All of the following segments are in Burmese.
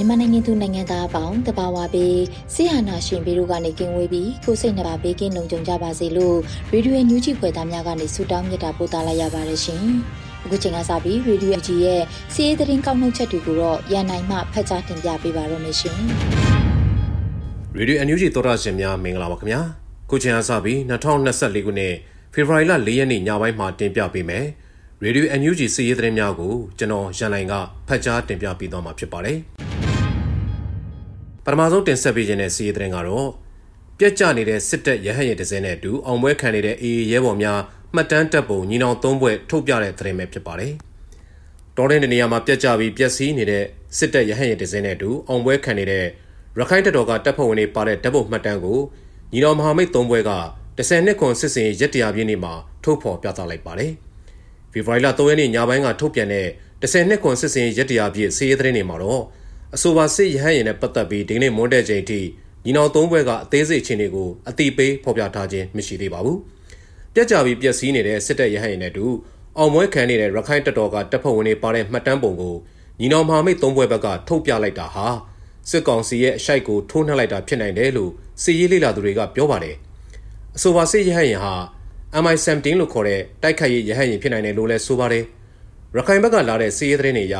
မြန်မာနိုင်ငံသူနိုင်ငံသားအပေါင်းတဘာဝပေးဆိဟာနာရှင်ပြီးတို့ကနေကင်းဝေးပြီးကိုစိတ်နှပါဘေးကင်းလုံခြုံကြပါစေလို့ရေဒီယိုညူးချီဖွယ်သားများကနေဆုတောင်းမြတ်တာပို့သလာရပါတယ်ရှင်။အခုချိန်ကစပြီးရေဒီယိုကြီးရဲ့စီးရီးသတင်းကောက်နှုတ်ချက်တွေကိုတော့ရန်နိုင်မှဖတ်ကြားတင်ပြပေးပါရမရှင်။ရေဒီယိုအန်ယူဂျီသောတာရှင်များမင်္ဂလာပါခင်ဗျာ။ခုချိန်ကစပြီး2024ခုနှစ်ဖေဖော်ဝါရီလ4ရက်နေ့ညပိုင်းမှာတင်ပြပေးမယ်။ရေဒီယိုအန်ယူဂျီစီးရီးသတင်းများကိုကျွန်တော်ရန်နိုင်ကဖတ်ကြားတင်ပြပေးသွားမှာဖြစ်ပါတယ်။ ပထမဆုံးတင်ဆက်ပေးခြင်းတဲ့စီးရီးသတင်းကတော့ပြက်ကျနေတဲ့စစ်တပ်ရဟတ်ရဲတစင်းနဲ့အတူအောင်ပွဲခံနေတဲ့အေးရဲဘော်များမှတ်တမ်းတပ်ပုံညီနောင်သုံးဘွဲ့ထုတ်ပြတဲ့သတင်းပဲဖြစ်ပါတယ်။တော်တဲ့နေရာမှာပြက်ကျပြီးပျက်စီးနေတဲ့စစ်တပ်ရဟတ်ရဲတစင်းနဲ့အတူအောင်ပွဲခံနေတဲ့ရခိုင်တပ်တော်ကတပ်ဖွဲ့ဝင်တွေပါတဲ့တပ်ပုံမှတ်တမ်းကိုညီနောင်မဟာမိတ်သုံးဘွဲ့က10နှစ်ခွန်စစ်စင်ရက်တရာပြည့်နေ့မှာထုတ်ဖော်ပြသလိုက်ပါတယ်။ဖေဖော်ဝါရီလ3ရက်နေ့ညပိုင်းကထုတ်ပြန်တဲ့10နှစ်ခွန်စစ်စင်ရက်တရာပြည့်စီးရဲသတင်းတွေမှာတော့ အဆိုပါစစ်ရဟန်းရင်နဲ့ပတ်သက်ပြီးဒီကနေ့မွန်းတဲ့ချိန်ထိညီနောင်သုံးဘွဲကအသေးစိတ်ချင်းတွေကိုအတိပေးဖော်ပြထားခြင်းမရှိသေးပါဘူး။ပြက်ကြပြီးပျက်စီးနေတဲ့စစ်တပ်ရဟန်းရင်နဲ့တူအောင်မွဲခံနေတဲ့ရခိုင်တပ်တော်ကတပ်ဖွဲ့ဝင်တွေပါတဲ့မှတ်တမ်းပုံကိုညီနောင်မဟာမိတ်သုံးဘွဲဘက်ကထုတ်ပြလိုက်တာဟာစစ်ကောင်စီရဲ့အရှိုက်ကိုထိုးနှက်လိုက်တာဖြစ်နိုင်တယ်လို့စစ်ရေးလေ့လာသူတွေကပြောပါတယ်။အဆိုပါစစ်ရဟန်းရင်ဟာ MI17 လို့ခေါ်တဲ့တိုက်ခိုက်ရေးရဟန်းရင်ဖြစ်နိုင်တယ်လို့လည်းဆိုပါတယ်။ရခိုင်ဘက်ကလာတဲ့စစ်ရေးသတင်းတွေအရ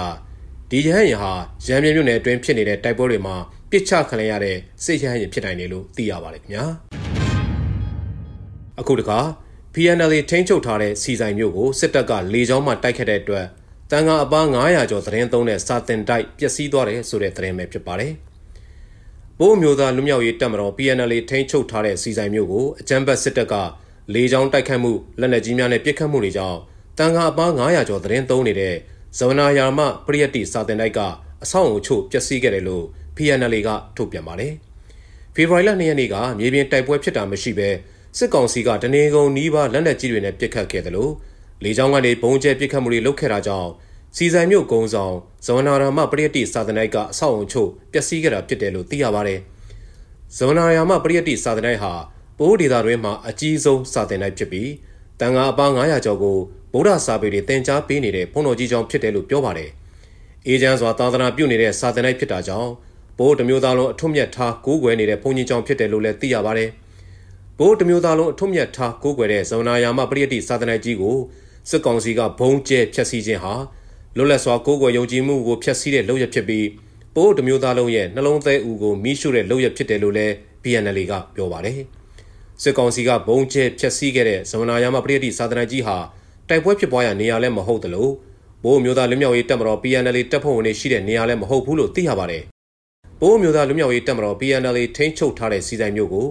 ဒီရဟန်းရင်ဟာရန်ပြင်းမြို့နယ်အတွင်းဖြစ်နေတဲ့တိုက်ပွဲတွေမှာပစ်ချခံရတဲ့စစ်ရဟန်းရင်ဖြစ်နိုင်တယ်လို့သိရပါတယ်ခင်ဗျာအခုတခါ PNL ထိန်းချုပ်ထားတဲ့စီဆိုင်မြို့ကိုစစ်တပ်ကလေကြောင်းမှတိုက်ခတ်တဲ့အတွက်တန်ခါအပား900ကျော်သတင်းသုံးတဲ့စာတင်တိုက်ပျက်စီးသွားတယ်ဆိုတဲ့သတင်းပဲဖြစ်ပါတယ်ဘိုးမျိုးသားလူမျိုးရေးတပ်မတော် PNL ထိန်းချုပ်ထားတဲ့စီဆိုင်မြို့ကိုအကြမ်းဖက်စစ်တပ်ကလေကြောင်းတိုက်ခတ်မှုလက်နက်ကြီးများနဲ့ပစ်ခတ်မှုတွေကြောင့်တန်ခါအပား900ကျော်သတင်းသုံးနေတဲ့ ဇဝနာယာမပရိယတ်တိစာတင်တိုက်က အဆောက်အုံချို့ပျက်စီးခဲ့တယ်လို့ PNL ကထုတ်ပြန်ပါတယ်။ဖေဖော်ဝါရီလ2ရက်နေ့ကမြေပြင်တိုက်ပွဲဖြစ်တာမရှိဘဲစစ်ကောင်စီကတနေကုန်နီးပါးလက်နက်ကြီးတွေနဲ့ပစ်ခတ်ခဲ့တယ်လို့လေကြောင်းကနေဘုံကျဲပစ်ခတ်မှုတွေလုပ်ခဲ့တာကြောင့်စီဆိုင်မြို့ကုန်းဆောင်ဇဝနာရာမပရိယတ်တိစာတင်တိုက်ကအဆောက်အုံချို့ပျက်စီးခဲ့တာဖြစ်တယ်လို့သိရပါတယ်။ဇဝနာရာမပရိယတ်တိစာတင်တိုက်ဟာပိုးဒေတာတွင်မှာအကြီးဆုံးစာတင်တိုက်ဖြစ်ပြီးတန်ငါအပား900ကျော်ကို ဗုဒ္ဓစာပေတွေသင်ကြားပေးနေတဲ့ဘုန်းတော်ကြီးကျောင်းဖြစ်တယ်လို့ပြောပါတယ်။အေဂျန်စွာသာသနာပြုနေတဲ့စာသင်တိုက်ဖြစ်တာကြောင့်ဘိုးတမျိုးသားလုံးအထွတ်မြတ်ထားကိုးကွယ်နေတဲ့ဘုန်းကြီးကျောင်းဖြစ်တယ်လို့လည်းသိရပါတယ်။ဘိုးတမျိုးသားလုံးအထွတ်မြတ်ထားကိုးကွယ်တဲ့ဇောနာယာမပရိယတိစာသင်တိုက်ကြီးကိုစစ်ကောင်စီကဘုံကျဲဖျက်ဆီးခြင်းဟာလွတ်လပ်စွာကိုးကွယ်ယုံကြည်မှုကိုဖျက်ဆီးတဲ့လုပ်ရဖြစ်ပြီးဘိုးတမျိုးသားလုံးရဲ့နှလုံးသားဦးကိုမိရှုတဲ့လုပ်ရဖြစ်တယ်လို့လည်း BNL ကပြောပါတယ်။စစ်ကောင်စီကဘုံကျဲဖျက်ဆီးခဲ့တဲ့ဇောနာယာမပရိယတိစာသင်တိုက်ကြီးဟာ တိုက်ပွဲဖြစ်ပွားရာနေရာလည်းမဟုတ်သလိုဘိုးမျိုးသားလူမျိုးရေးတပ်မတော် PNL တပ်ဖွဲ့ဝင်တွေရှိတဲ့နေရာလည်းမဟုတ်ဘူးလို့သိရပါတယ်။ဘိုးမျိုးသားလူမျိုးရေးတပ်မတော် PNL ထိန်းချုပ်ထားတဲ့စီဆိုင်မျိုးကို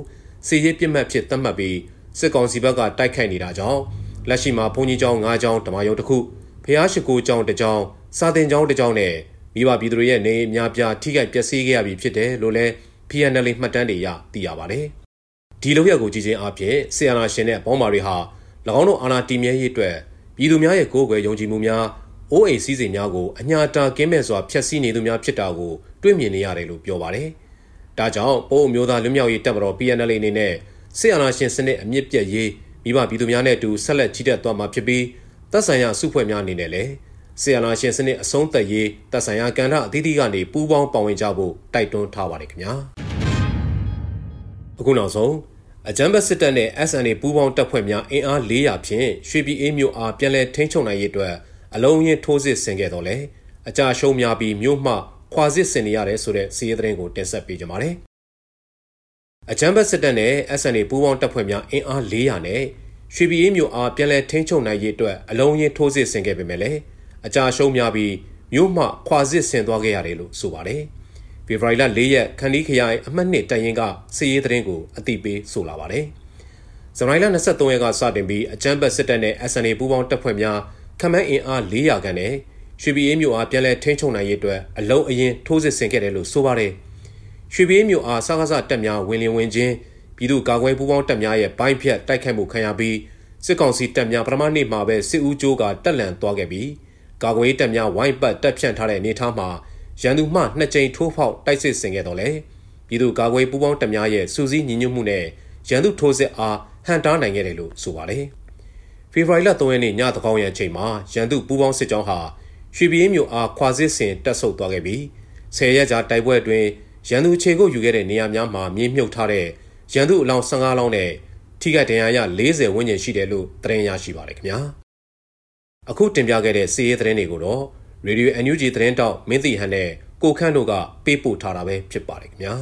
စီရေးပြစ်မှတ်ဖြစ်သတ်မှတ်ပြီးစစ်ကောင်စီဘက်ကတိုက်ခိုက်နေတာကြောင့်လက်ရှိမှာဘုံကြီးကျောင်း၅ကျောင်းဓမ္မယုံတစ်ခုဖျားရှိကိုကျောင်းတစ်ကျောင်းစာတင်ကျောင်းတစ်ကျောင်းနဲ့မိဘပြည်သူတွေရဲ့နေအများပြားထိခိုက်ပျက်စီးခဲ့ရပြီဖြစ်တယ်လို့လည်း PNL မှတ်တမ်းတွေရသိရပါတယ်။ဒီလိုရက်ကိုကြည့်ချင်းအပြင်ဆီယနာရှင်နဲ့ဘောင်းမာတွေဟာ၎ င်းတို့အာဏာတည်မြဲရေးအတွက်ပြည်သူများရဲ့ကိုယ်ွယ်ယုံကြည်မှုများအိုးအိမ်စည်းစိမ်များကိုအညာတာကင်းမဲ့စွာဖျက်ဆီးနေသူများဖြစ်တာကိုတွေ့မြင်နေရတယ်လို့ပြောပါတယ်။ဒါကြောင့်ပိုးအမျိုးသားလွတ်မြောက်ရေးတပ်မတော် PNL အနေနဲ့စစ်အာဏာရှင်စနစ်အမြင့်ပြတ်ရေးမိဘပြည်သူများနဲ့အတူဆက်လက်ကြီးတက်သွားမှာဖြစ်ပြီးတပ်ဆိုင်ရာစုဖွဲ့များအနေနဲ့လည်းဆီယနာရှင်စနစ်အဆုံးသက်ရေးတပ်ဆိုင်ရာကဏ္ဍအသီးသီးကနေပူးပေါင်းပါဝင်ကြဖို့တိုက်တွန်းထားပါတယ်ခင်ဗျာအခုနောက်ဆုံး အကြမ်းဖက်စစ်တပ်နဲ့ SNA ပူးပေါင်းတပ်ဖွဲ့များအင်အား400ဖြင့်ရွှေပြည်အေးမြို့အားပြန်လည်ထိန်းချုပ်နိုင်ရေးအတွက်အလုံးရင်းထိုးစစ်ဆင်ခဲ့တော့လေအကြရှုံးများပြီးမြို့မှခွာစစ်ဆင်နေရတယ်ဆိုတဲ့စီးရဲသတင်းကိုတင်ဆက်ပေးကြပါမယ်။အကြမ်းဖက်စစ်တပ်နဲ့ SNA ပူးပေါင်းတပ်ဖွဲ့များအင်အား400နဲ့ရွှေပြည်အေးမြို့အားပြန်လည်ထိန်းချုပ်နိုင်ရေးအတွက်အလုံးရင်းထိုးစစ်ဆင်ခဲ့ပေမဲ့လည်းအကြရှုံးများပြီးမြို့မှခွာစစ်ဆင်သွားခဲ့ရတယ်လို့ဆိုပါတယ်။ ဖေဖော်ဝါရီလ၄ရက်ခန္ဒီခရိုင်အမှတ်2တိုင်ရင်ကစီးရဲသတင်းကိုအတိပေးဆိုလာပါတယ်။ဇန်နဝါရီလ23ရက်ကစတင်ပြီးအကြမ်းဖက်စစ်တပ်နဲ့ SNA ပူးပေါင်းတပ်ဖွဲ့များခမန်းအင်အား400ခန့်နဲ့ရွှေပြည်အေးမြို့အားပြန်လည်ထိန်းချုပ်နိုင်ရေးအတွက်အလုံးအရင်ထိုးစစ်ဆင်ခဲ့တယ်လို့ဆိုပါတယ်။ရွှေပြည်အေးမြို့အားစကားစတက်များဝင်လင်ဝင်ချင်းပြည်သူ့ကာကွယ်ပူးပေါင်းတပ်များရဲ့ဘိုင်းဖြတ်တိုက်ခိုက်မှုခံရပြီးစစ်ကောင်စီတပ်များပထမနေ့မှာပဲစစ်ဦးကျိုးကတက်လန်သွားခဲ့ပြီးကာကွယ်တပ်များဝိုင်းပတ်တက်ဖြန့်ထားတဲ့အနေအထားမှာ ရန်သူမှနှစ်ကြိမ်ထိုးဖောက်တိုက်စစ်ဆင်ခဲ့တော့လေပြည်သူ့ကာကွယ်ပူးပေါင်းတပ်များရဲ့စူးစီးညီညွတ်မှုနဲ့ရန်သူထိုးစစ်အားဟန်တားနိုင်ခဲ့တယ်လို့ဆိုပါတယ်။ဖေဖော်ဝါရီလ3ရက်နေ့ညသကောင်ရံချိန်မှာရန်သူပူးပေါင်းစစ်ကြောင်းဟာရွှေပြည်မြို့အားခွာစစ်ဆင်တက်ဆုပ်သွားခဲ့ပြီးဆယ်ရက်ကြာတိုက်ပွဲအတွင်းရန်သူခြေကုပ်ယူခဲ့တဲ့နေရာများမှာမြေမြုပ်ထားတဲ့ရန်သူအလောင်း15လောင်းနဲ့ထိခိုက်ဒဏ်ရာရ40ဝန်းကျင်ရှိတယ်လို့သတင်းရရှိပါတယ်ခင်ဗျာအခုတင်ပြခဲ့တဲ့စီးရဲသတင်းတွေကိုတော့ Radio NUG သတင်းတောက်မင်းတီဟန်နဲ့ကိုခန့်တို့ကပေးပို့ထားတာပဲဖြစ်ပါတယ်ခင်ဗျာ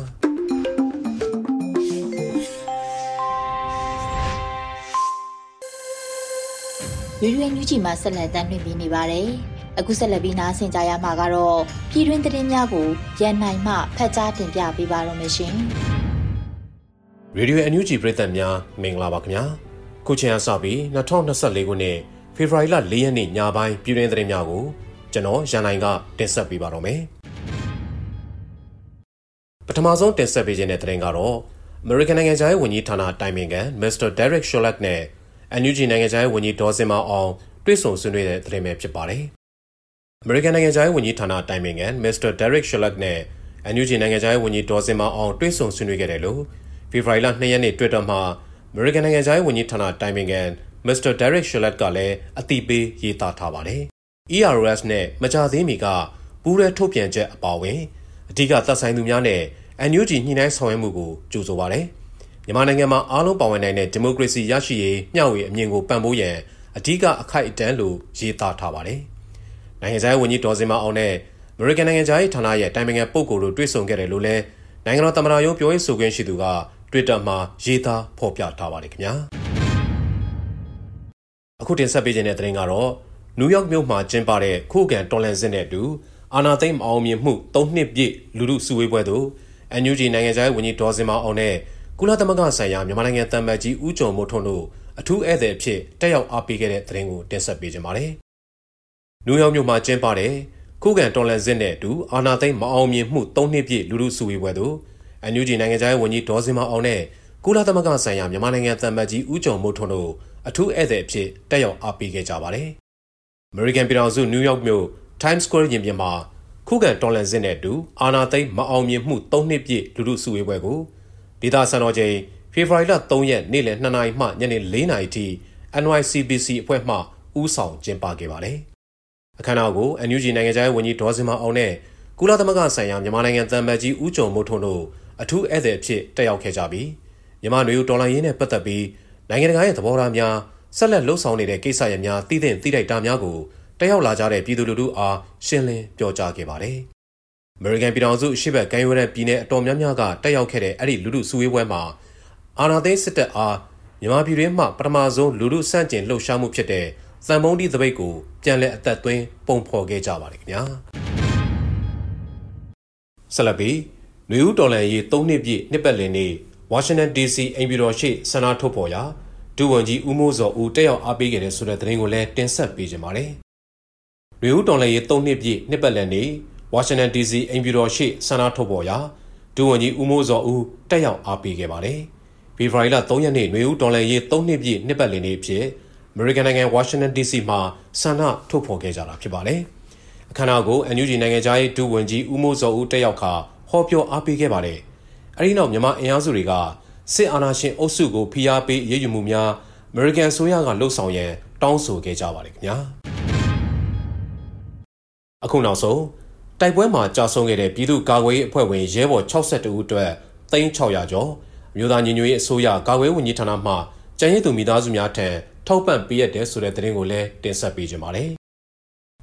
ရေရွယ်ညူးချီမှာဆက်လက်တမ်းလွှင့်ပြီးနေပါတယ်။အခုဆက်လက်ပြီးနားဆင်ကြရမှာကတော့ပြည်တွင်းသတင်းများကိုရန်နိုင်မှဖတ်ကြားတင်ပြပေးပါရမရှင်။ရေဒီယိုအန်ယူဂျီပရိသတ်များမင်္ဂလာပါခင်ဗျာ။ခုချိန်အစပြီး2024ခုနှစ်ဖေဖော်ဝါရီလ4ရက်နေ့ညပိုင်းပြည်တွင်းသတင်းများကို ကျွန်တော်ရန်နိုင်ကတင်ဆက်ပေးပါတော့မယ်။ပထမဆုံးတင်ဆက်ပေးခြင်းတဲ့သတင်းကတော့ American နိုင်ငံခြားရေးဝန်ကြီးဌာနတိုင်ပင်ခံ Mr. Derek Chollet နဲ့ NUG နိုင်ငံခြားရေးဝန်ကြီးဒေါ်စင်မောင်အောင်တွေ့ဆုံဆွေးနွေးတဲ့သတင်းပဲဖြစ်ပါတယ်။ American နိုင်ငံခြားရေးဝန်ကြီးဌာနတိုင်ပင်ခံ Mr. Derek Chollet နဲ့ NUG နိုင်ငံခြားရေးဝန်ကြီးဒေါ်စင်မောင်အောင်တွေ့ဆုံဆွေးနွေးခဲ့တယ်လို့ဖေဖော်ဝါရီလ2ရက်နေ့ Twitter မှာ American နိုင်ငံခြားရေးဝန်ကြီးဌာနတိုင်ပင်ခံ Mr. Derek Chollet ကလည်းအတိပေးရေးသားထားပါတယ်။ ERS နဲ့မကြသေးမီကပူးရဲထုတ်ပြန်ချက်အပါအဝင်အဓိကသက်ဆိုင်သူများနဲ့ NUG ညှိနှိုင်းဆောင်ရွက်မှုကိုကြိုဆိုပါတယ်။မြန်မာနိုင်ငံမှာအားလုံးပါဝင်နိုင်တဲ့ဒီမိုကရေစီရရှိရေးမျှဝေအမြင်ကိုပံ့ပိုးရန်အဓိကအခိုက်အတန့်လို့ရေးသားထားပါတယ်။နိုင်ငံခြားရေးဝန်ကြီးဒေါ်စင်မအောင်နဲ့အမေရိကန်နိုင်ငံခြားရေးဌာနရဲ့တိုင်ပင်ခံပုဂ္ဂိုလ်တို့တွေ့ဆုံခဲ့တယ်လို့လည်းနိုင်ငံတော်သမ္မတရုံးပြောရေးဆိုခွင့်ရှိသူက Twitter မှာရေးသားဖော်ပြထားပါတယ်ခင်ဗျာ။အခုတင်ဆက်ပေးခြင်းတဲ့သတင်းကတော့ နယူးယောက်မြို့မှာကျင်းပတဲ့ခုခံတော်လန်စစ်နဲ့အတူအာနာသိမ့်မအောင်မြင်မှု၃နှစ်ပြည့်လူမှုစုဝေးပွဲသို့ NUG နိုင်ငံခြားရေးဝန်ကြီးဒေါ်စင်မအောင်နဲ့ကုလသမဂ္ဂဆိုင်ရာမြန်မာနိုင်ငံတမ္မတ်ကြီးဦးကျော်မိုးထွန်းတို့အထူးဧည့်သည်အဖြစ်တက်ရောက်အားပေးခဲ့တဲ့သတင်းကိုတင်ဆက်ပေးကြပါမယ်။နယူးယောက်မြို့မှာကျင်းပတဲ့ခုခံတော်လန်စစ်နဲ့အတူအာနာသိမ့်မအောင်မြင်မှု၃နှစ်ပြည့်လူလူစုဝေးပွဲသို့အန်ယူဂျီနိုင်ငံခြားရေးဝန်ကြီးဒေါ်စင်မအောင်နဲ့ကုလသမဂ္ဂဆိုင်ရာမြန်မာနိုင်ငံတမ္မတ်ကြီးဦးကျော်မိုးထွန်းတို့အထူးဧည့်သည်အဖြစ်တက်ရောက်အားပေးခဲ့ကြပါတယ်။ American ပြည်ထောင်စုနယူးယောက်မြို့ Times Square ရင်ပြင်မှာခုခံတော်လန်စစ်နဲ့အတူအာနာသိမ့်မအောင်မြင်မှု၃နှစ်ပြည့်လူလူစုဝေးပွဲကိုဒေသစံတော်ချိန်ဖေဖော်ဝါရီလ3ရက်နေ့လယ်2နာရီမှညနေ4နာရီထိ NYCBC အဖွဲ့မှဦးဆောင်ကျင်းပခဲ့ပါတယ်။အခမ်းအနားကို NUG နိုင်ငံခြားရေးဝန်ကြီးဒေါ်စင်မအောင်နဲ့ကုလသမဂ္ဂဆိုင်ရာမြန်မာနိုင်ငံတန်မတ်ကြီးဦးကျော်မိုးထွန်းတို့အထူးဧည့်သည်အဖြစ်တက်ရောက်ခဲ့ကြပြီးမြန်မာနွေဦးတော်လှန်ရေးနဲ့ပတ်သက်ပြီးနိုင်ငံတကာရဲ့သဘောထားများ ဆက်လက်လှုပ်ဆောင်နေတဲ့ကိစ္စရပ်များသိသင့်သိထိုက်တာများကိုတက်ရောက်လာကြတဲ့ပြည်သူလူထုအားရှင်းလင်းပြောကြားခဲ့ပါတယ်။ American ပြည်ထောင်စုအရှေ့ဘက်ကမ်းရိုးတန်းပြည်နယ်အတော်များများကတက်ရောက်ခဲ့တဲ့အဲ့ဒီလူလူစုဝေးပွဲမှာအာနာသိန်းစစ်တပ်အားမြန်မာပြည်တွင်းမှပထမဆုံးလူလူစန့်ကျင်လှုပ်ရှားမှုဖြစ်တဲ့သံမုံဒီသပိတ်ကိုပြန်လည်အသက်သွင်းပုံဖော်ခဲ့ကြပါတယ်ခင်ဗျာဆလပီနွေဦးတော်လန်ရေး၃နှစ်ပြည့်နှစ်ပတ်လည်နေ့ဝါရှင်တန် DC အိမ်ပြည်တော်ရှိဆန္ဒထုတ်ဖော်ရာ ဒုဝန်ကြီးဦးမိုးစောဦးတက်ရောက်အားပေးခဲ့တဲ့ဆိုတဲ့သတင်းကိုလည်းတင်ဆက်ပေးကြပါမယ်။နွေဦးတော်လန်ရေး၃နှစ်ပြည့်နှစ်ပတ်လည်နေ့ဝါရှင်တန် DC အိမ်ပြည်တော်ရှိဆန္ဒထုတ်ပေါ်ရာဒုဝန်ကြီးဦးမိုးစောဦးတက်ရောက်အားပေးခဲ့ပါတယ်။ဖေဖော်ဝါရီလ3ရက်နေ့နွေဦးတော်လှန်ရေး3နှစ်ပြည့်နှစ်ပတ်လည်နေ့ဖြစ်အမေရိကန်နိုင်ငံဝါရှင်တန် DC မှာဆန္ဒထုတ်ဖော်ခဲ့ကြတာဖြစ်ပါတယ်။အခမ်းအနားကို NUG နိုင်ငံသားရေးဒုဝန်ကြီးဦးမိုးစောဦးတက်ရောက်ခါဟောပြောအားပေးခဲ့ပါတယ်။အဲဒီနောက်မြန်မာအင်အားစုတွေက စစ်အာဏာရှင်အုပ်စုကိုဖိအားပေးရေးယူမှုများအမေရိကန်ဆိုရကလှုပ်ဆောင်ရန်တောင်းဆိုခဲ့ကြပါတယ်ခင်ဗျာ။အခုနောက်ဆုံးတိုက်ပွဲမှာကြာဆုံးခဲ့တဲ့ပြည်သူ့ကာကွယ်ရေးအဖွဲ့ဝင်ရဲဘော်62ဦးအတွက်3600ကျော်မြို့သားညီညွတ်ရေးအစိုးရကာကွယ်ဝန်ကြီးဌာနမှကျန်းရည်သူမိသားစုများထံထောက်ပံ့ပေးရတဲ့ဆိုတဲ့သတင်းကိုလည်းတင်ဆက်ပေးကြပါမယ်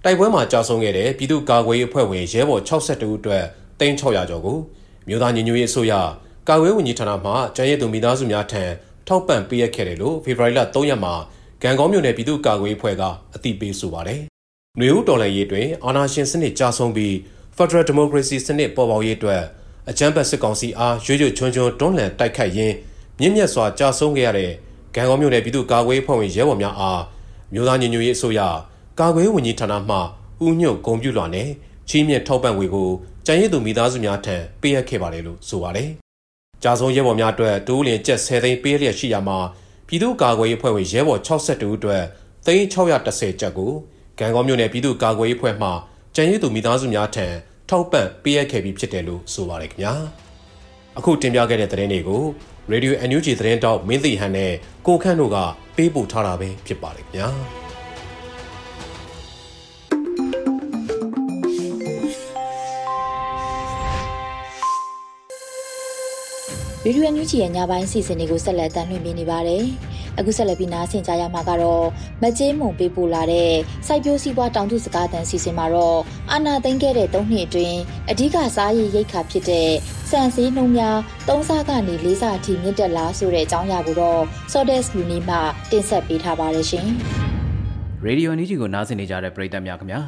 တိုက်ပွဲမှာကြာဆုံးခဲ့တဲ့ပြည်သူ့ကာကွယ်ရေးအဖွဲ့ဝင်ရဲဘော်62ဦးအတွက်3600ကျော်ကိုမြို့သားညီညွတ်ရေးအစိုးရ ကာကွယ်ဝန်ကြီးဌာနမှကျန်းရည်သူမိသားစုများထံထောက်ပံ့ပေးရခဲ့တယ်လို့ဖေဖော်ဝါရီလ3ရက်မှာဂံကောမြို့နယ်ပြည်သူ့ကာကွယ်ရေးအဖွဲ့ကအသိပေးဆိုပါတယ်။နှွေဦးတော်လှန်ရေးတွင်အာဏာရှင်စနစ်ကြာဆုံးပြီး Federal Democracy စနစ်ပေါ်ပေါက်ရေးအတွက်အကြမ်းဖက်စစ်ကောင်စီအားရွေ့ရွေ့ချွန်းချွန်းတွန်းလှန်တိုက်ခိုက်ရင်းမြင့်မြတ်စွာကြာဆုံးခဲ့ရတဲ့ဂံကောမြို့နယ်ပြည်သူ့ကာကွယ်ရေးအဖွဲ့ဝင်ရဲဘော်များအားမြို့သားညီညွတ်ရေးအစိုးရကာကွယ်ရေးဝန်ကြီးဌာနမှဥညွတ်ဂုံပြုလွှာနဲ့ချီးမြှင့်ထောက်ပံ့ငွေကိုကျန်းရည်သူမိသားစုများထံပေးအပ်ခဲ့ပါတယ်လို့ဆိုပါတယ်။ ကြာဆုံးရဲဘော်များအတွက်တိုးလင်ကျပ်10သိန်းပေးလျက်ရှိရမှာပြည်သူ့ကာကွယ်ရေးအဖွဲ့ဝင်ရဲဘော်62ဦးအတွက်သိန်း610ကျပ်ကိုဂံကောမြို့နယ်ပြည်သူ့ကာကွယ်ရေးအဖွဲ့မှကျန်းရည်သူမိသားစုများထံထောက်ပံ့ပေးအပ်ခဲ့ပြီးဖြစ်တယ်လို့ဆိုပါတယ်ခင်ဗျာ။အခုတင်ပြခဲ့တဲ့သတင်းတွေကို Radio NUG သတင်းတောက်မင်းသိဟန်နဲ့ကိုခန့်တို့ကပေးပို့ထားတာပဲဖြစ်ပါတယ်ခင်ဗျာ။ ဗီဒီယိုညူချီရဲ့ညပိုင်းစီစဉ်တွေကိုဆက်လက်တင်ပြနေပါတယ်။အခုဆက်လက်ပြီးနားဆင်ကြရမှာကတော့မကြေးမုံပေးပို့လာတဲ့စိုက်ပျိုးစည်းပွားတောင်သူစကားတန်စီစဉ်မှာတော့အာနာသိမ့်ခဲ့တဲ့၃နှစ်အတွင်းအဓိကစားရည်ရိတ်ခါဖြစ်တဲ့စံစည်းနှုံများ၃စားကနေ၄စားအထိမြင့်တက်လာဆိုတဲ့အကြောင်းအရာကိုတော့ Sodes လူနီမှတင်ဆက်ပေးထားပါတယ်ရှင်။ရေဒီယိုနီဂျီကိုနားဆင်နေကြတဲ့ပရိသတ်များခင်ဗျာ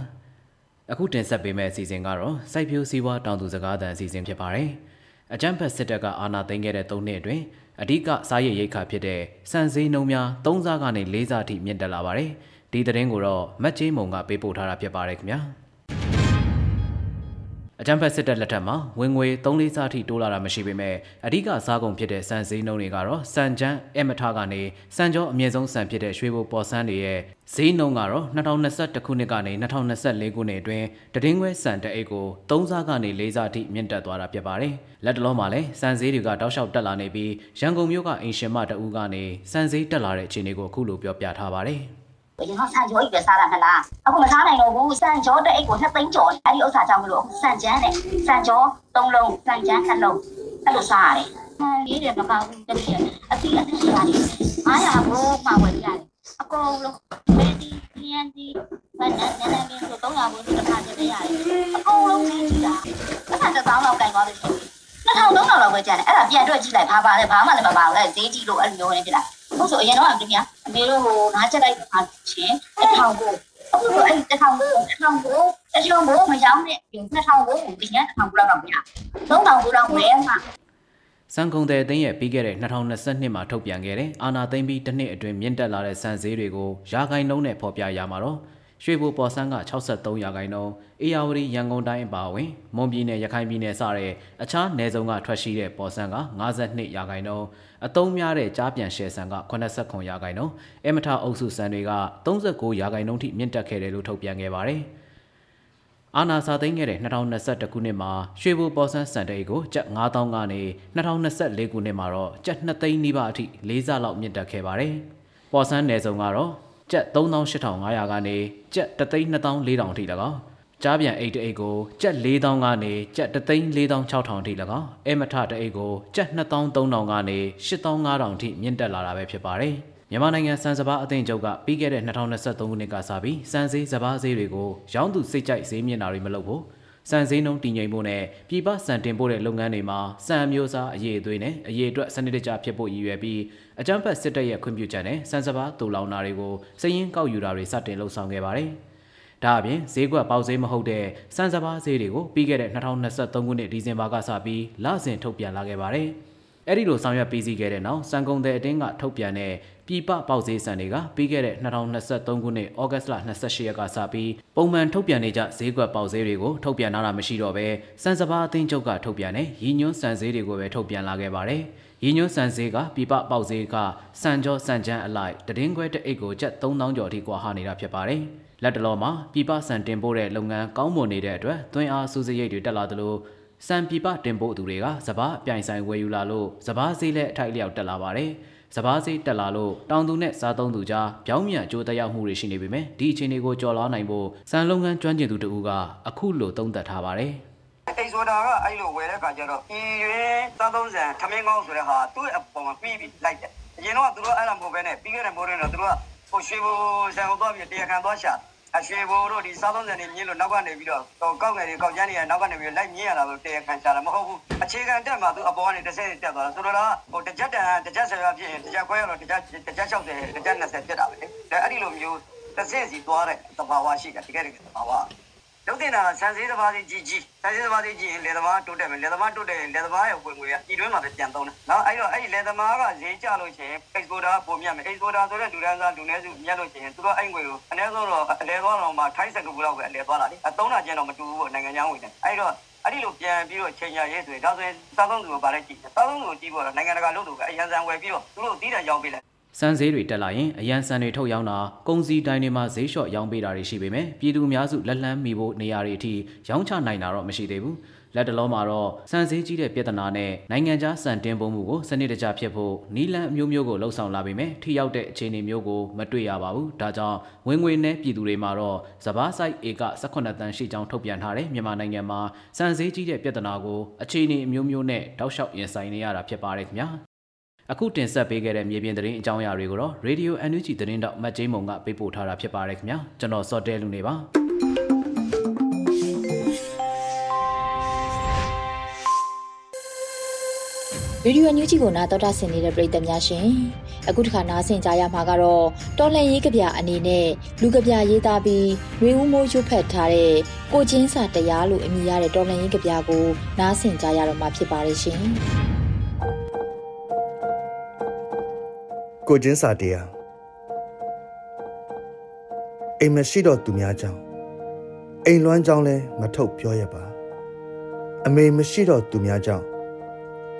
။အခုတင်ဆက်ပေးမယ့်အစီအစဉ်ကတော့စိုက်ပျိုးစည်းပွားတောင်သူစကားတန်အစီအစဉ်ဖြစ်ပါတယ်။ အကြမ်းဖက်စစ်တပ်ကအာဏာသိမ်းခဲ့တဲ့၃နှစ်အတွင်းအဓိကစားရည်ရိတ်ခါဖြစ်တဲ့စံစည်းနှုံများ၃စားကနေ၄စားအထိမြင့်တက်လာပါတယ်။ဒီသတင်းကိုတော့မတ်ကြီးမုံကပေးပို့ထားတာဖြစ်ပါတယ်ခင်ဗျာ။ အကြံဖက်စစ်တပ်လက်ထက်မှာဝင်ငွေ3လေးစားထိတိုးလာတာမရှိပေမဲ့အဓိကစားကုန်ဖြစ်တဲ့စံစည်းနှုန်းတွေကတော့စံချမ်းအမထကနေစံကြောအမြင့်ဆုံးစံဖြစ်တဲ့ရွှေဘိုပေါ်ဆန်းတွေရဲ့ဈေးနှုန်းကတော့2021ခုနှစ်ကနေ2024ခုနှစ်အတွင်းတည်င်းခွဲစံတအိတ်ကို3စားကနေ4စားထိမြင့်တက်သွားတာဖြစ်ပါတယ်။လက်တလုံးမှာလည်းစံဈေးတွေကတောက်လျှောက်တက်လာနေပြီးရန်ကုန်မြို့ကအင်ရှင်မတအူးကနေစံဈေးတက်လာတဲ့အခြေအနေကိုအခုလိုပြောပြထားပါတယ်။အ ရင်ကဆန်ကြောကြီးပဲစားတာမလားအခုမစားနိုင်တော့ဘူးဆန်ကြောတဲ့အိတ်ကိုနှစ်သိန်းကျော်အဲ့ဒီဥစ္စာကြောင့်မလို့အခုဆန်ကျန်းနဲ့ဆန်ကြောသုံးလုံးဆန်ကျန်းနှလုံးအဲ့လိုစားရတယ်ဟမ်ရေးတယ်မကောင်းဘူးတကယ်အတိအတိရှိရတယ်900ဘိုးမှဝယ်ရတယ်အကုန်လုံးဘယ်ဒီလျန်ဒီဘာနဲ့နဲ့နဲ့ဆို300ဘိုးတစ်ခါတည်းရတယ်အကုန်လုံးကြီးကြည့်တာတစ်ခါတစ်သောင်းလောက်ကင်သွားလို့ရှိရင် 2000 3000လောက်ပဲကျန်တယ်အဲ့ဒါပြန်တွက်ကြည့်လိုက်ဘာပါလဲဘာမှလည်းမပါဘူးလေဈေးကြီးလို့အဲ့လိုမျိုးနေပြလားဟုတ်ဆိုအရင်တော့အမေကအမေတို့ဟိုနားချက်လိုက်ပါချင်းတစ်ထောင်ကိုအခုဆိုအဲ့တစ်ထောင်ကိုတစ်ထောင်ကိုတစ်ထောင်ကိုမရောင်းနဲ့နှစ်ထောင်ကိုဒီညတစ်ထောင်ကိုလောက်တော့မရသုံးထောင်ကိုလောက်ဝယ်မှာစံကုန်တဲ့အသင်းရဲ့ပြီးခဲ့တဲ့2022မှာထုတ်ပြန်ခဲ့တဲ့အာနာသိမ့်ပြီးတစ်နှစ်အတွင်းမြင့်တက်လာတဲ့စံဈေးတွေကိုရာဂိုင်နှုန်းနဲ့ဖော်ပြရမှာတော့ ရွှေဘိုပေါ်ဆန်းက63ရာခိုင်နှုန်းအေယာဝတီရန်ကုန်တိုင်းအပါအဝင်မွန်ပြည်နယ်ရခိုင်ပြည်နယ်စတဲ့အခြားနယ်စုံကထွက်ရှိတဲ့ပေါ်ဆန်းက52ရာခိုင်နှုန်းအသုံးများတဲ့ကြားပြန်ရှယ်ဆန်က89ရာခိုင်နှုန်းအမထအုပ်စုဆန်တွေက39ရာခိုင်နှုန်းထိမြင့်တက်ခဲ့တယ်လို့ထုတ်ပြန်ခဲ့ပါတယ်အာနာစာသိမ်းခဲ့တဲ့2021ခုနှစ်မှာရွှေဘိုပေါ်ဆန်းစံတိတ်ကိုကျပ်9000ကနေ2024ခုနှစ်မှာတော့ကျပ်2သိန်းနီးပါးအထိ၄ဆလောက်မြင့်တက်ခဲ့ပါတယ်။ပေါ်ဆန်းနယ်စုံကတော့ ကျပ်38,500ကနေကျပ်3,2400အထိ၎င်းကြားပြန်အိတ်တအိတ်ကိုကျပ်4000ကနေကျပ်3,4600အထိ၎င်းအဲမထတအိတ်ကိုကျပ်2,3000ကနေ8,5000အထိမြင့်တက်လာတာပဲဖြစ်ပါတယ်မြန်မာနိုင်ငံစံစဘာအသင်းချုပ်ကပြီးခဲ့တဲ့2023ခုနှစ်ကစပြီးစံစည်းစဘာဈေးတွေကိုရောင်းသူစိတ်ကြိုက်ဈေးမြင့်တာတွေမလုပ်ဘူး စံစည်းနှုန်းတည်ငြိမ်ဖို့နဲ့ပြည်ပစံတင်ပို့တဲ့လုပ်ငန်းတွေမှာစံမျိုးစားအရေးအသွေးနဲ့အရေးအတွက်စနစ်တကျဖြစ်ဖို့ရည်ရွယ်ပြီးအကြမ်းဖက်စစ်တပ်ရဲ့ခွင့်ပြုချက်နဲ့စံစဘာတူလောင်တာတွေကိုစည်ရင်းကောက်ယူတာတွေစတင်လှုပ်ဆောင်ခဲ့ပါတယ်။ဒါအပြင်ဈေးကွက်ပေါက်ဈေးမဟုတ်တဲ့စံစဘာဈေးတွေကိုပြီးခဲ့တဲ့2023ခုနှစ်ဒီဇင်ဘာကစပြီးလစဉ်ထုတ်ပြန်လာခဲ့ပါတယ်။အဲ့ဒီလိုဆောင်ရွက်ပြီးစီးခဲ့တဲ့နောက်စံကုန်တဲ့အတင်းကထုတ်ပြန်တဲ့ ပြည်ပပေါက်ဈေးစံတွေကပြီးခဲ့တဲ့2023ခုနှစ်ဩဂတ်စ်လ28ရက်ကစပြီးပုံမှန်ထုတ်ပြန်နေကြဈေးကွက်ပေါက်ဈေးတွေကိုထုတ်ပြန်လာတာမရှိတော့ဘဲစံစဘာအသင်းချုပ်ကထုတ်ပြန်တဲ့ရည်ညွှန်းစံဈေးတွေကိုပဲထုတ်ပြန်လာခဲ့ပါတယ်။ရည်ညွှန်းစံဈေးကပြည်ပပေါက်ဈေးကစံကြောစံချမ်းအလိုက်တည်င်းခွဲတဲ့အိတ်ကိုကျပ်3000ကျော်ထိကွာဟနေတာဖြစ်ပါတယ်။လက်တလောမှာပြည်ပစံတင်ပို့တဲ့လုပ်ငန်းကောင်းမွန်နေတဲ့အတွက်သွင်းအားစုစရိတ်တွေတက်လာသလိုစံပြပတင်ပို့သူတွေကစပားအပြိုင်ဆိုင်ဝယ်ယူလာလို့စပားဈေးလက်အထိုက်လျောက်တက်လာပါတယ်။ စပားဈေးတက်လာလို့တောင်သူနဲ့စားသုံးသူကြားပြောင်းမြန်အကျိုးသက်ရောက်မှုတွေရှိနေပေမဲ့ဒီအခြေအနေကိုကျော်လွှားနိုင်ဖို့စံလုပ်ငန်းကျွမ်းကျင်သူတို့ကအခုလိုသုံးသပ်ထားပါတယ်။အိတ်ဆိုတာကအဲ့လိုဝယ်တဲ့ခါကျတော့ပြည်ရွေးသားသုံးဆန်ခမင်းကောင်းဆိုတဲ့ဟာသူ့အပေါ်မှာပြီးပြီးလိုက်တယ်။အရင်တော့သူတို့အဲ့လိုမဟုတ်ဘဲနဲ့ပြီးခဲ့တဲ့မိုးရင်းတော့သူတို့ကဟိုရွှေဘူဆန်ကိုသွားပြီးတရားခံသွားရှာ အရွှေဘိုတို့ဒီစားသုံးစံတွေမြင်းလို့နောက်ကနေပြီးတော့ကောက်ငယ်တွေကောက်ကျန်းတွေကနောက်ကနေပြီးလိုက်မြင်းရတာလို့တရားခံချတာမဟုတ်ဘူးအခြေခံတက်မှာသူအပေါ်ကနေတစ်ဆယ်တက်သွားတာဆိုတော့ဟိုတစ်ချက်တန်တစ်ချက်ဆယ်ရဖြစ်ရင်တစ်ချက်ခွဲရတော့တစ်ချက်တစ်ချက်60တစ်ချက်20ဖြစ်တာပဲလေအဲ့ဒီလိုမျိုးတစ်ဆယ်စီသွားတဲ့သဘာဝရှိတယ်တကယ်တကယ်သဘာဝ လုပ်တင်တာဆန်စည်းတစ်ပါးလေးကြီးကြီးဆန်စည်းတစ်ပါးလေးကြီးရင်လေသမားတိုးတက်မယ်လေသမားတိုးတက်ရင်လေသမားရဲ့ဝင်ငွေကပြည်တွင်းမှာပဲပြန်သုံးတယ်နော်အဲ့တော့အဲ့ဒီလေသမားကဈေးကျလို့ရှိရင် exporter ပုံမြတ်မယ် exporter ဆိုတဲ့လူတန်းစားလူနည်းစုမြတ်လို့ရှိရင်သူတို့အဲ့ငွေကိုအနည်းဆုံးတော့အလဲသွားတော့မှထိုင်းစကူလောက်ပဲအလဲသွားတာလေအသုံးတာကျန်တော့မတူဘူးပေါ့နိုင်ငံခြားငွေနဲ့အဲ့တော့အဲ့ဒီလိုပြန်ပြီးတော့ချိန်ရရေးဆိုရင်ဒါဆိုရင်စားသုံးသူကိုဗာလဲကြည့်စားသုံးသူကိုကြည့်ဖို့တော့နိုင်ငံတကာလို့သူကအရန်စံဝယ်ပြီးတော့သူတို့တီးတံရောင်းပေးလိုက် စံဈေးတွေတက်လာရင်အရန်စံတွေထုတ်ရောင်းတာကုန်စည်တိုင်းတွေမှာဈေးလျှော့ရောင်းပေးတာတွေရှိပေမဲ့ပြည်သူအများစုလက်လန်းမီဖို့နေရာတွေအထိရောင်းချနိုင်တာတော့မရှိသေးဘူးလက်တလုံးမှာတော့စံဈေးကြီးတဲ့ပြဿနာနဲ့နိုင်ငံခြားစံတင်ပုံမှုကိုစနစ်တကျဖြစ်ဖို့နီလန်အမျိုးမျိုးကိုလှုံ့ဆော်လာပေမဲ့ထိရောက်တဲ့အခြေအနေမျိုးကိုမတွေ့ရပါဘူးဒါကြောင့်ဝင်ငွေနဲ့ပြည်သူတွေမှာတော့စဘာဆိုင်ဧက18တန်းရှိကြောင်းထုတ်ပြန်ထားတဲ့မြန်မာနိုင်ငံမှာစံဈေးကြီးတဲ့ပြဿနာကိုအခြေအနေအမျိုးမျိုးနဲ့တောက်လျှောက်ရင်ဆိုင်နေရတာဖြစ်ပါတယ်ခင်ဗျာ အခုတင်ဆက်ပေးခဲ့တဲ့မြေပြင်သတင်းအကြောင်းအရာတွေကိုတော့ Radio NUG သတင်းတော့မတ်ကျင်းမုံကပေးပို့ထားတာဖြစ်ပါတယ်ခင်ဗျာကျွန်တော်စောတဲလူနေပါရေဒီယိုညူးချီကိုနာတော်တာဆင်နေတဲ့ပရိသတ်များရှင်အခုတစ်ခါနားဆင်ကြရမှာကတော့တော်လန်ရေးကဗျာအနေနဲ့လူကဗျာရေးသားပြီးရွေဦးမိုးရွတ်ဖက်ထားတဲ့ကိုချင်းစာတရားလို့အမည်ရတဲ့တော်လန်ရေးကဗျာကိုနားဆင်ကြရတော့မှာဖြစ်ပါတယ်ရှင် ကိုချင်းစာတရားအိမ်မရှိတော့သူများကြောင့်အိမ်လွမ်းကြောင်းလဲမထုတ်ပြောရပါ အမေမရှိတော့သူများကြောင့်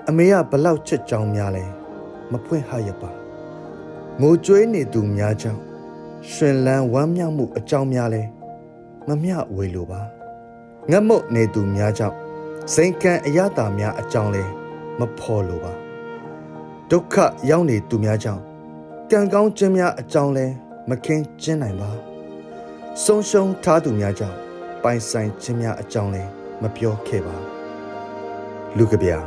အမေကဘလောက်ချစ်ကြောင်းများလဲမဖွင့်ဟရပါငိုကြွေးနေသူများကြောင့်ရှင်လန်းဝမ်းမြောက်မှုအကြောင်းများလဲမမျှဝေလိုပါငတ်မုတ်နေသူများကြောင့်စိန်ကံအရတာများအကြောင်းလဲမဖော်လိုပါဒုက္ခရောက်နေသူများကြောင့် ကံကောင်းခြင်းများအကြောင်းလဲမခင်းကျင်းနိုင်ပါဆုံးရှုံးထားသူများကြောင့်ပိုင်ဆိုင်ခြင်းများအကြောင်းလဲမပြောခဲ့ပါလူကဗျာ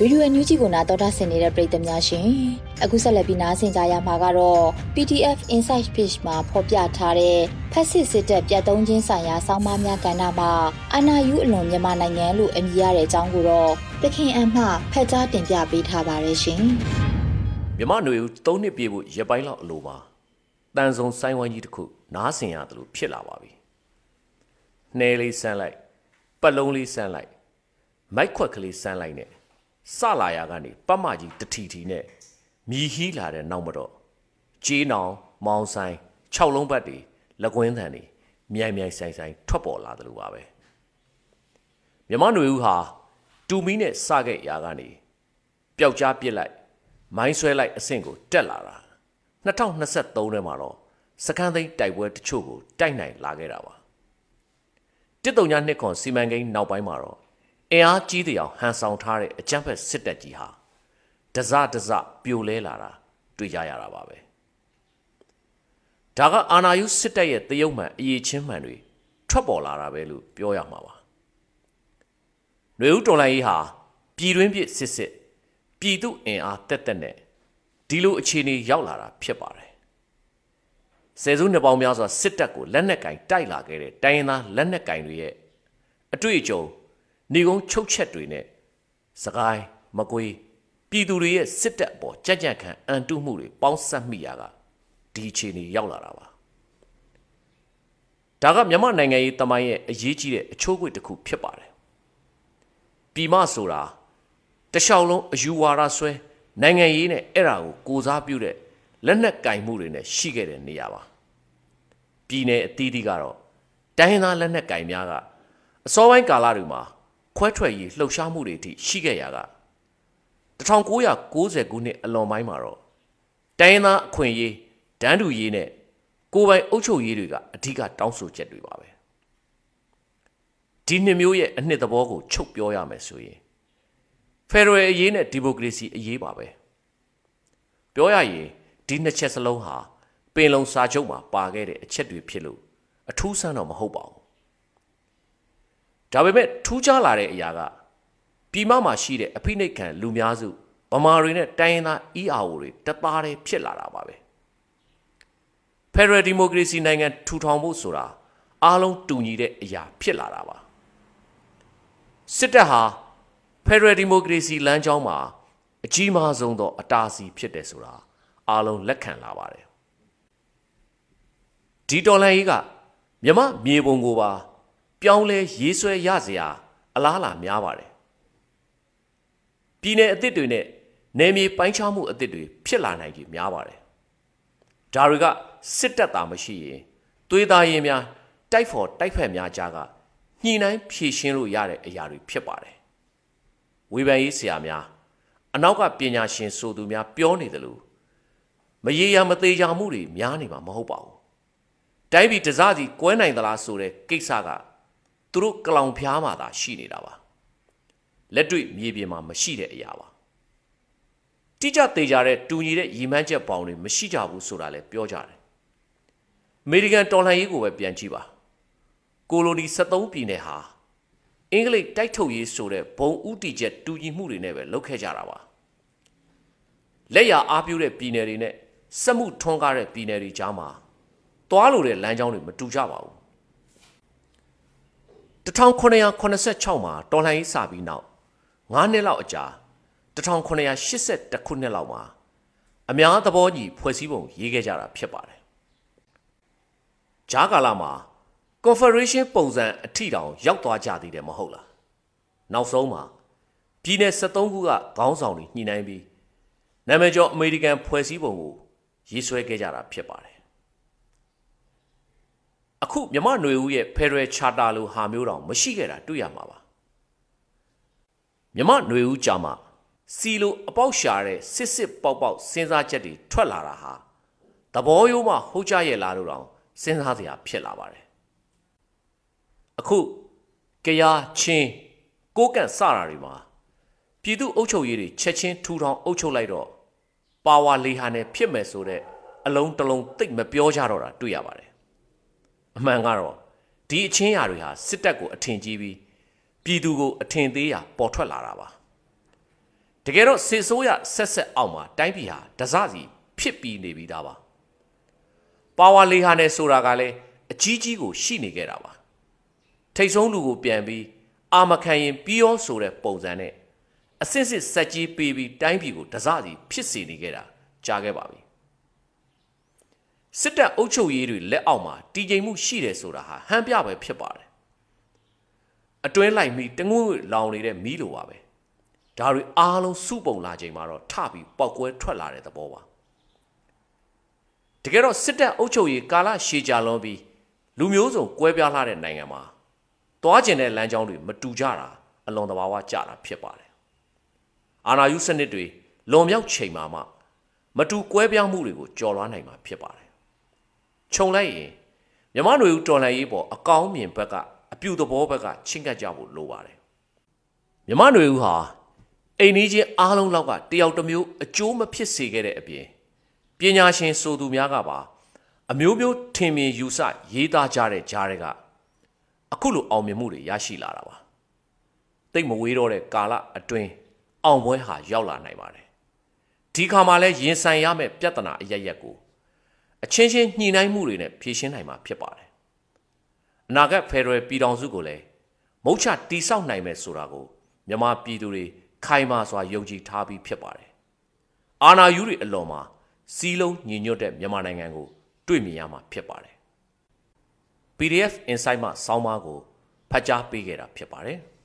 ဗီဒီယိုအန်ယူဂျီကိုနာတော်တာဆင်နေတဲ့ပရိသတ်များရှင်အခုဆက်လက်ပြီးနားဆင်ကြရမှာကတော့ PDF Insight Page မှာဖော်ပြထားတဲ့ဖ က်စစ်စစ်တပ်ပြတ်သုံးခြင်းဆိုင်ရာစောင်းမများကဏ္ဍမှာအာနာယူအလွန်မြန်မာနိုင်ငံလို့အမည်ရတဲ့အကြောင်းကိုတော့တခင်အမှဖက်ကြားတင်ပြပေးထားပါတယ်ရှင်မြမຫນွေဦး၃နှစ်ပြည့်ဖို့ရပိုင်းလောက်အလိုမှာတန်ဆုံဆိုင်းဝိုင်းကြီးတစ်ခုနားဆင်ရတယ်လို့ဖြစ်လာပါပြီနှဲလေးဆန်းလိုက်ပတ်လုံးလေးဆန်းလိုက်မိုက်ခွက်ကလေးဆန်းလိုက်နဲ့စလာရကနေပတ်မကြီးတထီထီနဲ့မြည်ဟီးလာတဲ့နောက်မတော့ကြေးနောင်မောင်ဆိုင်၆လုံးပတ်တွေ လက်ကွင်းတန်တွေမြိုင်မြိုင်ဆိုင်ဆိုင်ထွက်ပေါ်လာတယ်လို့ပါပဲမြမຫນွေဦးဟာတူမီနဲ့စခဲ့ရာကနေပျောက်ကြားပစ်လိုက်မိုင်းဆွဲလိုက်အဆင့်ကိုတက်လာတာ2023ထဲမှာတော့စကန်သိန်းတိုက်ပွဲတချို့ကိုတိုက်နိုင်လာခဲ့တာပါတစ်တုံညာနှစ်ခွန်စီမံကိန်းနောက်ပိုင်းမှာတော့အင်အားကြီးတဲ့အောင်ဟန်ဆောင်ထားတဲ့အကြမ်းဖက်စစ်တပ်ကြီးဟာဒဇဒဇပြိုလဲလာတာတွေ့ကြရတာပါပဲ ဒါကအာနာယုစစ်တပ်ရဲ့တရုတ်မှန်အရေးချင်းမှန်တွေထွက်ပေါ်လာတာပဲလို့ပြောရမှာပါຫນွေဦးတော်လိုင်းကြီးဟာပြည်တွင်းပြစ်စစ်စစ်ပြည်သူအင်အားတက်တက်နဲ့ဒီလိုအခြေအနေရောက်လာတာဖြစ်ပါတယ်ဆယ်စုနှစ်ပေါင်းများစွာစစ်တပ်ကိုလက်နက်ကင်တိုက်လာခဲ့တဲ့တိုင်းရင်းသားလက်နက်ကင်တွေရဲ့အတွေ့အကြုံနေကုန်းချုပ်ချက်တွေနဲ့စကိုင်းမကွေးပြည်သူတွေရဲ့စစ်တပ်အပေါ်ကြက်ကြက်ခံအန်တုမှုတွေပေါင်းစပ်မိရာက ဒီအခြေအနေရောက်လာတာပါဒါကမြန်မာနိုင်ငံရေးတမိုင်းရဲ့အရေးကြီးတဲ့အချိုးအကွေ့တစ်ခုဖြစ်ပါတယ်ပြည်မဆိုတာတလျှောက်လုံးအယူဝါဒဆွဲနိုင်ငံရေးနဲ့အဲ့ဒါကိုကိုစားပြုတဲ့လက်နက်ကင်မှုတွေနဲ့ရှိခဲ့တဲ့နေရာပါပြည်내အသီးသီးကတော့တိုင်းရင်းသားလက်နက်ကင်များကအစောပိုင်းကာလတွေမှာခွဲထွက်ရေးလှုပ်ရှားမှုတွေအထိရှိခဲ့ရာက1990ခုနှစ်အလွန်ပိုင်းမှာတော့တိုင်းရင်းသားအခွင့်အရေး ဒန်းတူရေးနဲ့ကိုယ်ပိုင်အုပ်ချုပ်ရေးတွေကအဓိကတောင်းဆိုချက်တွေပါပဲဒီနှစ်မျိုးရဲ့အနှစ်သဘောကိုချုပ်ပြောရမယ်ဆိုရင်ဖက်ဒရယ်အရေးနဲ့ဒီမိုကရေစီအရေးပါပဲပြောရရင်ဒီနှစ်ချက်စလုံးဟာပင်လုံစာချုပ်မှာပါခဲ့တဲ့အချက်တွေဖြစ်လို့အထူးဆန်းတော့မဟုတ်ပါဘူးဒါပေမဲ့ထူးခြားလာတဲ့အရာကပြည်မမှာရှိတဲ့အဖိနှိတ်ခံလူများစုဗမာတွေနဲ့တိုင်းရင်းသား ERO တွေတသားတည်းဖြစ်လာတာပါပဲ Federal Democracy နိုင်ငံထူထောင်ဖို့ဆိုတာအားလုံးတူညီတဲ့အရာဖြစ်လာတာပါစစ်တပ်ဟာ Federal Democracy လမ်းကြောင်းမှာအကြီးမားဆုံးသော အတားအဆီးဖြစ်တယ်ဆိုတာအားလုံးလက်ခံလာပါတယ်ဒီတော်လှန်ရေးကမြမမြေပုံကိုပါ ပြောင်းလဲရေးဆွဲရစရာ အလားအလာများပါတယ်ပြည်내အစ်စ်တွေနဲ့နယ်မြေပိုင်းခြားမှုအစ်စ်တွေဖြစ်လာနိုင်ကြီးများပါတယ်ဒါတွေက စစ်တပ်သားမရှိရင်သွေးသားရင်များတိုက်ဖို့တိုက်ဖက်များကြားကညှိနှိုင်းဖြည့်ရှင်းလို့ရတဲ့အရာတွေဖြစ်ပါတယ်ဝေဖန်ရေးဆရာများအနောက်ကပညာရှင်ဆိုသူများပြောနေတယ်လို့မရေရာမသေးချာမှုတွေများနေမှာမဟုတ်ပါဘူးတိုင်းပြည်တစားစီကွဲနိုင်သလားဆိုတဲ့ကိစ္စကသူတို့ကလောင်ဖျားမှသာရှိနေတာပါလက်တွေ့မြေပြင်မှာမရှိတဲ့အရာပါတိကျသေးကြတဲ့တူညီတဲ့ရည်မှန်းချက်ပေါင်းတွေမရှိကြဘူးဆိုတာလည်းပြောကြတယ် အမေရိကန်တော်လှန်ရေးကိုပဲပြန်ကြည့်ပါကိုလိုနီ73ပြည်နယ်ဟာအင်္ဂလိပ်တိုက်ထုတ်ရေးဆိုတဲ့ဘုံဥတီချက်တူညီမှုတွေနဲ့ပဲလုပ်ခဲ့ကြတာပါလက်ရအားပြုတဲ့ပြည်နယ်တွေနဲ့စက်မှုထွန်းကားတဲ့ပြည်နယ်တွေကြားမှာသွားလို့တဲ့လမ်းကြောင်းတွေမတူကြပါဘူး1986မှာတော်လှန်ရေးစပြီးနောက်9နှစ်လောက်အကြာ1982ခုနှစ်လောက်မှာအများသဘောညီဖွဲ့စည်းပုံရေးခဲ့ကြတာဖြစ်ပါတယ်။ ဂျားကာလာမှာ Confederation ပုံစံအထီတောင်ရောက်သွားကြသေးတယ်မဟုတ်လား။နောက်ဆုံးမှာပြည်내73ခုကခေါင်းဆောင်တွေညှိနှိုင်းပြီးနာမည်ကျော်အမေရိကန်ဖွဲ့စည်းပုံကိုရေးဆွဲခဲ့ကြတာဖြစ်ပါတယ်။အခုမြမနွေဦးရဲ့ Federal Charter လိုဟာမျိုးတောင်မရှိခဲ့တာတွေ့ရမှာပါ။မြမနွေဦးကြာမှာစီလိုအပေါက်ရှာတဲ့စစ်စစ်ပေါက်ပေါက်စဉ်းစားချက်တွေထွက်လာတာဟာသဘောရိုးမှဟုတ်ကြရဲ့လားလို့တောင် စဉ်းစားစရာဖြစ်လာပါတယ်အခုကြရာချင်းကိုကန့်စတာတွေမှာပြည်သူအုပ်ချုပ်ရေးတွေချက်ချင်းထူထောင်အုပ်ချုပ်လိုက်တော့ပါဝါလေဟာနဲ့ဖြစ်မယ်ဆိုတဲ့အလုံးတလုံးသိပ်မပြောကြတော့တာတွေ့ရပါတယ်အမှန်ကတော့ဒီအချင်းရာတွေဟာစစ်တပ်ကိုအထင်ကြီးပြီးပြည်သူကိုအထင်သေးရာပေါ်ထွက်လာတာပါတကယ်တော့စစ်ဆိုးရဆက်ဆက်အောက်မှာတိုင်းပြည်ဟာဒဇစီဖြစ်ပြီးနေပြီးသားပါ ပါဝါလေဟာနဲ့ဆိုတာကလည်းအကြီးကြီးကိုရှိနေခဲ့တာပါထိတ်ဆုံးလူကိုပြန်ပြီးအာမခံရင်ပြီးရောဆိုတဲ့ပုံစံနဲ့အစစ်စစ်စက်ကြီးပေးပြီးတိုင်းပြည်ကိုဒဇစီဖြစ်စေနေခဲ့တာကြားခဲ့ပါပြီစစ်တပ်အုပ်ချုပ်ရေးတွေလက်အောက်မှာတည်ငြိမ်မှုရှိတယ်ဆိုတာဟာဟန်ပြပဲဖြစ်ပါတယ်အတွင်းလိုက်ပြီးတငွေ့လောင်နေတဲ့မီးလိုပါပဲဒါတွေအားလုံးစုပုံလာချိန်မှာတော့ထပြီးပောက်ကွဲထွက်လာတဲ့သဘောပါ တကယ်တော့စစ်တပ်အုပ်ချုပ်ရေးကာလရှည်ကြာလွန်ပြီးလူမျိုးစုံကွဲပြားလာတဲ့နိုင်ငံမှာသွားကျင်တဲ့လမ်းကြောင်းတွေမတူကြတာအလွန်တဘာဝကြတာဖြစ်ပါတယ်အာနာယုစနစ်တွေလွန်မြောက်ချိန်မှာမှမတူကွဲပြားမှုတွေကိုကြော်လွှားနိုင်မှာဖြစ်ပါတယ်ခြုံလိုက်ရင်မြမနွေဦးတော်လှန်ရေးပေါ်အကောင်းမြင်ဘက်ကအပြူသဘောဘက်ကချင်းကပ်ကြဖို့လိုပါတယ်မြမနွေဦးဟာအိမ်နီးချင်းအားလုံးလောက်ကတယောက်တစ်မျိုးအကျိုးမဖြစ်စေခဲ့တဲ့အပြင် ပညာရှင်ဆိုသူများကပါအမျိုးမျိုးထင်မြင်ယူဆရေးသားကြတဲ့ကြားတွေကအခုလိုအောင်မြင်မှုတွေရရှိလာတာပါတိတ်မဝေးတော့တဲ့ကာလအတွင်းအောင်ပွဲဟာရောက်လာနိုင်ပါတယ်ဒီခါမှာလဲရင်ဆိုင်ရမယ့်ပြဿနာအရရက်ကိုအချင်းချင်းညှိနှိုင်းမှုတွေနဲ့ဖြေရှင်းနိုင်မှာဖြစ်ပါတယ်အနာဂတ်ဖက်ဒရယ်ပြည်ထောင်စုကိုလည်းမုတ်ချတိဆောက်နိုင်မယ်ဆိုတာကိုမြန်မာပြည်သူတွေခိုင်မာစွာယုံကြည်ထားပြီးဖြစ်ပါတယ်။အာဏာယူတွေအလွန်မှာ စီးလုံးညီညွတ်တဲ့မြန်မာနိုင်ငံကို တွေ့မြင်ရမှာဖြစ်ပါတယ်။ PDF Insight မှစောင်းမကိုဖတ်ကြားပေးခဲ့တာဖြစ်ပါတယ်။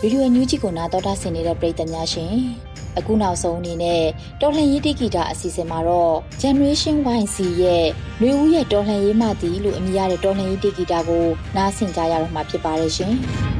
ဗီဒီယိုညူးကြီးကိုနာတော်တာဆင်နေတဲ့ပရိသတ်များရှင်အခုနောက်ဆုံးအနေနဲ့တော်လှန်ရေးတိဂီတာအစီအစဉ်မှာတော့ Generation YC ရဲ့နှွေဦးရဲ့တော်လှန်ရေးမှသည်လို့အမည်ရတဲ့တော်လှန်ရေးတိဂီတာကိုနားဆင်ကြရတော့မှာဖြစ်ပါတယ်ရှင်။